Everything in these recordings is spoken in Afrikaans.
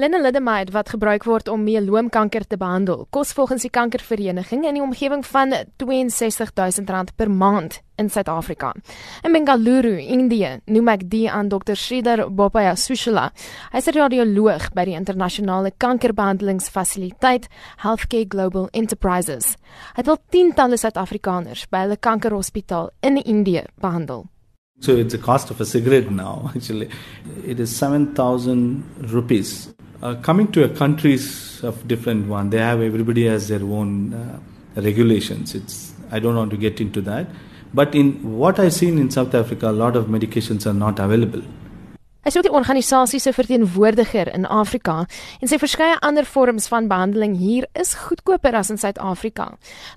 Lenalidomide wat gebruik word om meloomkanker te behandel, kos volgens die kankervereniging in die omgewing van R62000 per maand in Suid-Afrika. In Bengaluru, Indië, noem ek die aan Dr. Sridhar Bopaya Sushila. Hy is 'n radioloog by die internasionale kankerbehandelingsfasiliteit Healthcare Global Enterprises. Hy het al tientalle Suid-Afrikaners by hulle kankerhospitaal in Indië behandel. So it's the cost of a cigarette now, actually. It is 7,000 rupees uh, coming to a countries of different one, they have everybody has their own uh, regulations. It's I don't want to get into that, but in what I've seen in South Africa, a lot of medications are not available. Hy sê die organisasie se verteenwoordiger in Afrika en sê verskeie ander vorms van behandeling hier is goedkoper as in Suid-Afrika.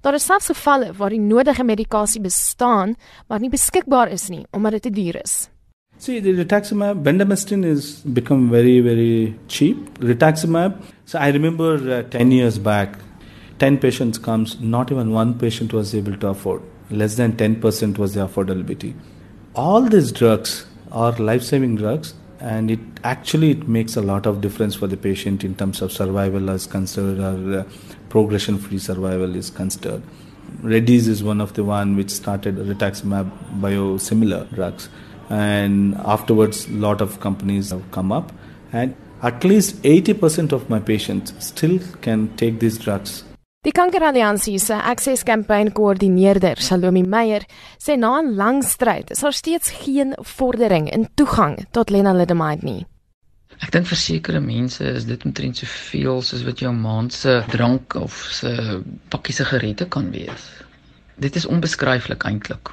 Daar is selfs gevalle waar die nodige medikasie bestaan, maar nie beskikbaar is nie omdat dit te duur is. See, the rituximab, bendamustine is become very, very cheap. Rituximab, so I remember uh, 10 years back, 10 patients comes, not even one patient was able to afford. Less than 10% was the affordability. All these drugs are life-saving drugs and it actually it makes a lot of difference for the patient in terms of survival as considered or uh, progression-free survival is considered. Reddy's is one of the one which started rituximab biosimilar drugs and afterwards a lot of companies have come up and at least 80% of my patients still can take these drugs Die Kankeralliansie se Access Campaign koördineerder, Salomi Meyer, sê na 'n lang stryd is daar steeds geen vordering in toegang tot lenalidomide nie. Ek dink vir sekere mense is dit omtrent soveel soos wat jou maand se drank of se pakkie sigarette kan wees. Dit is onbeskryflik eintlik.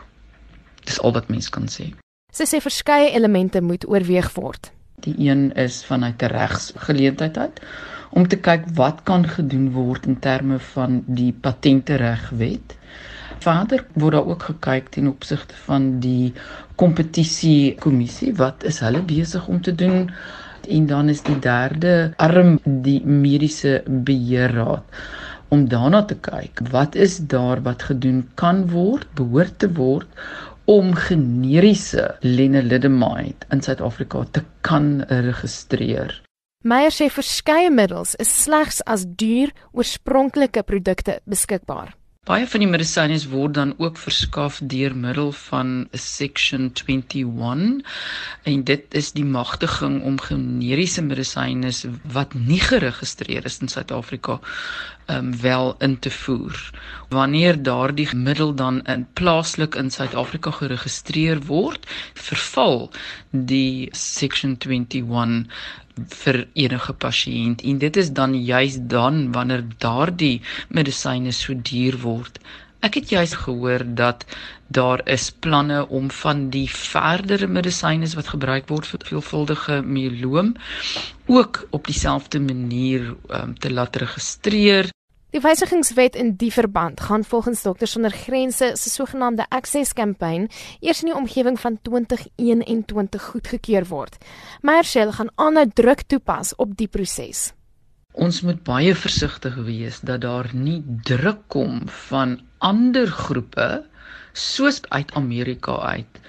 Dis al wat mens kan sê. Sy sê verskeie elemente moet oorweeg word. Die een is vanuit 'n regsgeleentheid uit om te kyk wat kan gedoen word in terme van die patenteregwet. Verder word daar ook gekyk ten opsigte van die kompetisie kommissie wat is hulle besig om te doen en dan is die derde arm die mediese beheerraad om daarna te kyk wat is daar wat gedoen kan word behoort te word om generiese lenalidomide in Suid-Afrika te kan registreer. Meyer sê verskeie middels is slegs as duur oorspronklike produkte beskikbaar. Baie van die medisyne word dan ook verskaf deur middel van Section 21 en dit is die magtiging om generiese medisyne wat nie geregistreer is in Suid-Afrika um, wel in te voer. Wanneer daardie middel dan in plaaslik in Suid-Afrika geregistreer word, verval die Section 21 vir enige pasiënt en dit is dan juis dan wanneer daardie medisyne so duur word. Ek het juis gehoor dat daar is planne om van die verdere medisyne wat gebruik word vir veelvuldige mieloom ook op dieselfde manier um, te laat registreer Die wysigingswet in die verband gaan volgens Dokters sonder Grense se sogenaamde Access Campaign eers in die omgewing van 2021 goedgekeur word. Meyersel gaan aanhou druk toepas op die proses. Ons moet baie versigtig wees dat daar nie druk kom van ander groepe soos uit Amerika uit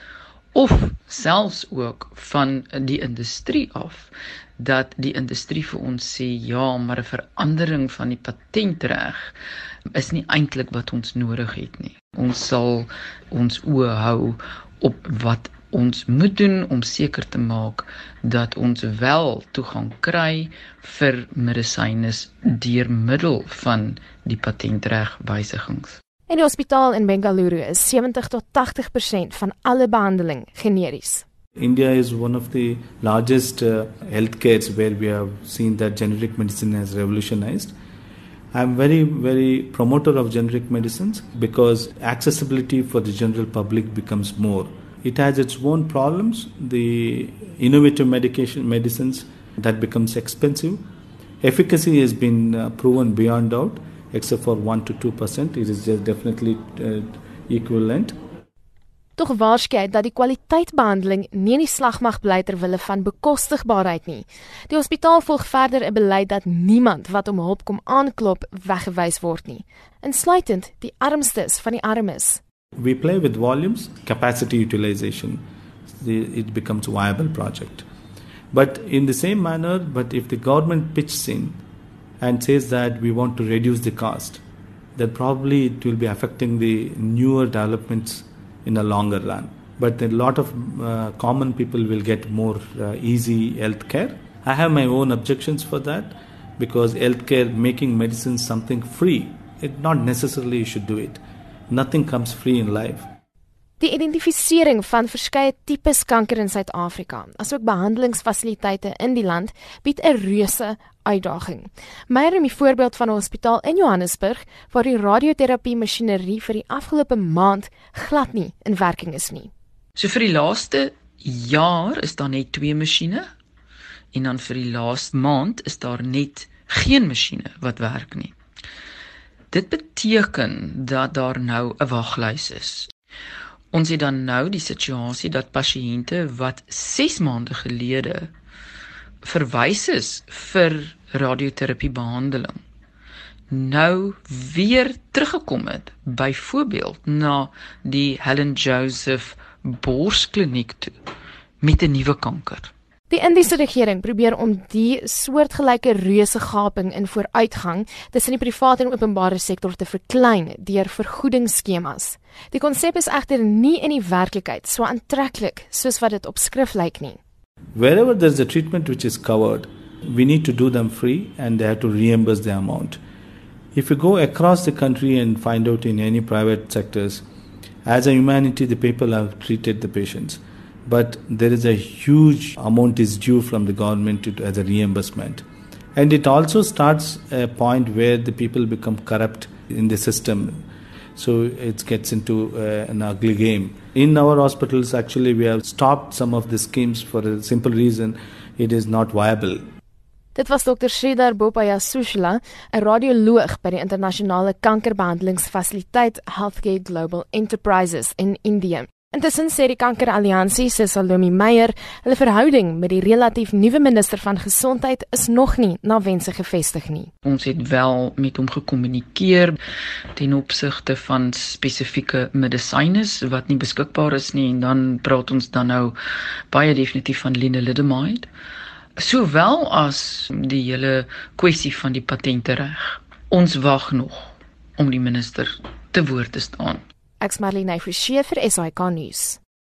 of selfs ook van die industrie af dat die industrie vir ons sê ja, maar 'n verandering van die patentreg is nie eintlik wat ons nodig het nie. Ons sal ons oë hou op wat ons moet doen om seker te maak dat ons wel toegang kry vir medisyne deur middel van die patentreg wysigings. In die hospitaal in Bengaluru is 70 tot 80% van alle behandeling generies. India is one of the largest uh, healthcares where we have seen that generic medicine has revolutionized. I'm very, very promoter of generic medicines because accessibility for the general public becomes more. It has its own problems. The innovative medication medicines that becomes expensive. Efficacy has been uh, proven beyond doubt except for 1 to 2%. It is just definitely uh, equivalent. Tog waarskynlik dat die kwaliteitbehandeling nie in die slag mag bly ter wille van bekostigbaarheid nie. Die hospitaal volg verder 'n beleid dat niemand wat om hulp kom aanklop weggewys word nie, insluitend die armstes van die armes. We play with volumes, capacity utilization. It becomes a viable project. But in the same manner, but if the government pitches in and says that we want to reduce the cost, then probably it will be affecting the newer developments in a longer run. But a lot of uh, common people will get more uh, easy health care. I have my own objections for that because healthcare making medicine something free, it not necessarily you should do it. Nothing comes free in life. Die identifisering van verskeie tipes kanker in Suid-Afrika, asook behandelingsfasiliteite in die land, bied 'n reuse uitdaging. Meyer in die voorbeeld van 'n hospitaal in Johannesburg waar die radioterapie masjinerie vir die afgelope maand glad nie in werking is nie. So vir die laaste jaar is daar net twee masjiene en dan vir die laaste maand is daar net geen masjiene wat werk nie. Dit beteken dat daar nou 'n waglys is. Ons het dan nou die situasie dat pasiënte wat 6 maande gelede verwys is vir radioterapie behandeling nou weer teruggekom het byvoorbeeld na die Helen Joseph borskliniek toe met 'n nuwe kanker. Die Indiese regering probeer om die soortgelyke reuse gaping in vooruitgang tussen die private en openbare sektor te verklein deur vergoedingsskemas. Die konsep is egter nie in die werklikheid so aantreklik soos wat dit op skrif lyk nie. Wherever there's a treatment which is covered, we need to do them free and they have to reimburse the amount. If you go across the country and find out in any private sectors, as a humanity, the people have treated the patients but there is a huge amount is due from the government to, as a reimbursement and it also starts a point where the people become corrupt in the system so it gets into uh, an ugly game in our hospitals actually we have stopped some of the schemes for a simple reason it is not viable Dit was Dr. Sridhar Bopaya Sushla, 'n radioloog by die internasionale kankerbehandelingsfasiliteit Healthcare Global Enterprises in Indië. Intussen sê die Kankeralliansie se Salomi Meyer, hulle verhouding met die relatief nuwe minister van gesondheid is nog nie na wense gevestig nie. Ons het wel met hom gekommunikeer ten opsigte van spesifieke medisyne wat nie beskikbaar is nie en dan praat ons dan nou baie definitief van lenalidomide sowel as die hele kwessie van die patente reg. Ons wag nog om die minister te woord te staan. Ek's Marlene Forsie vir SAK nuus.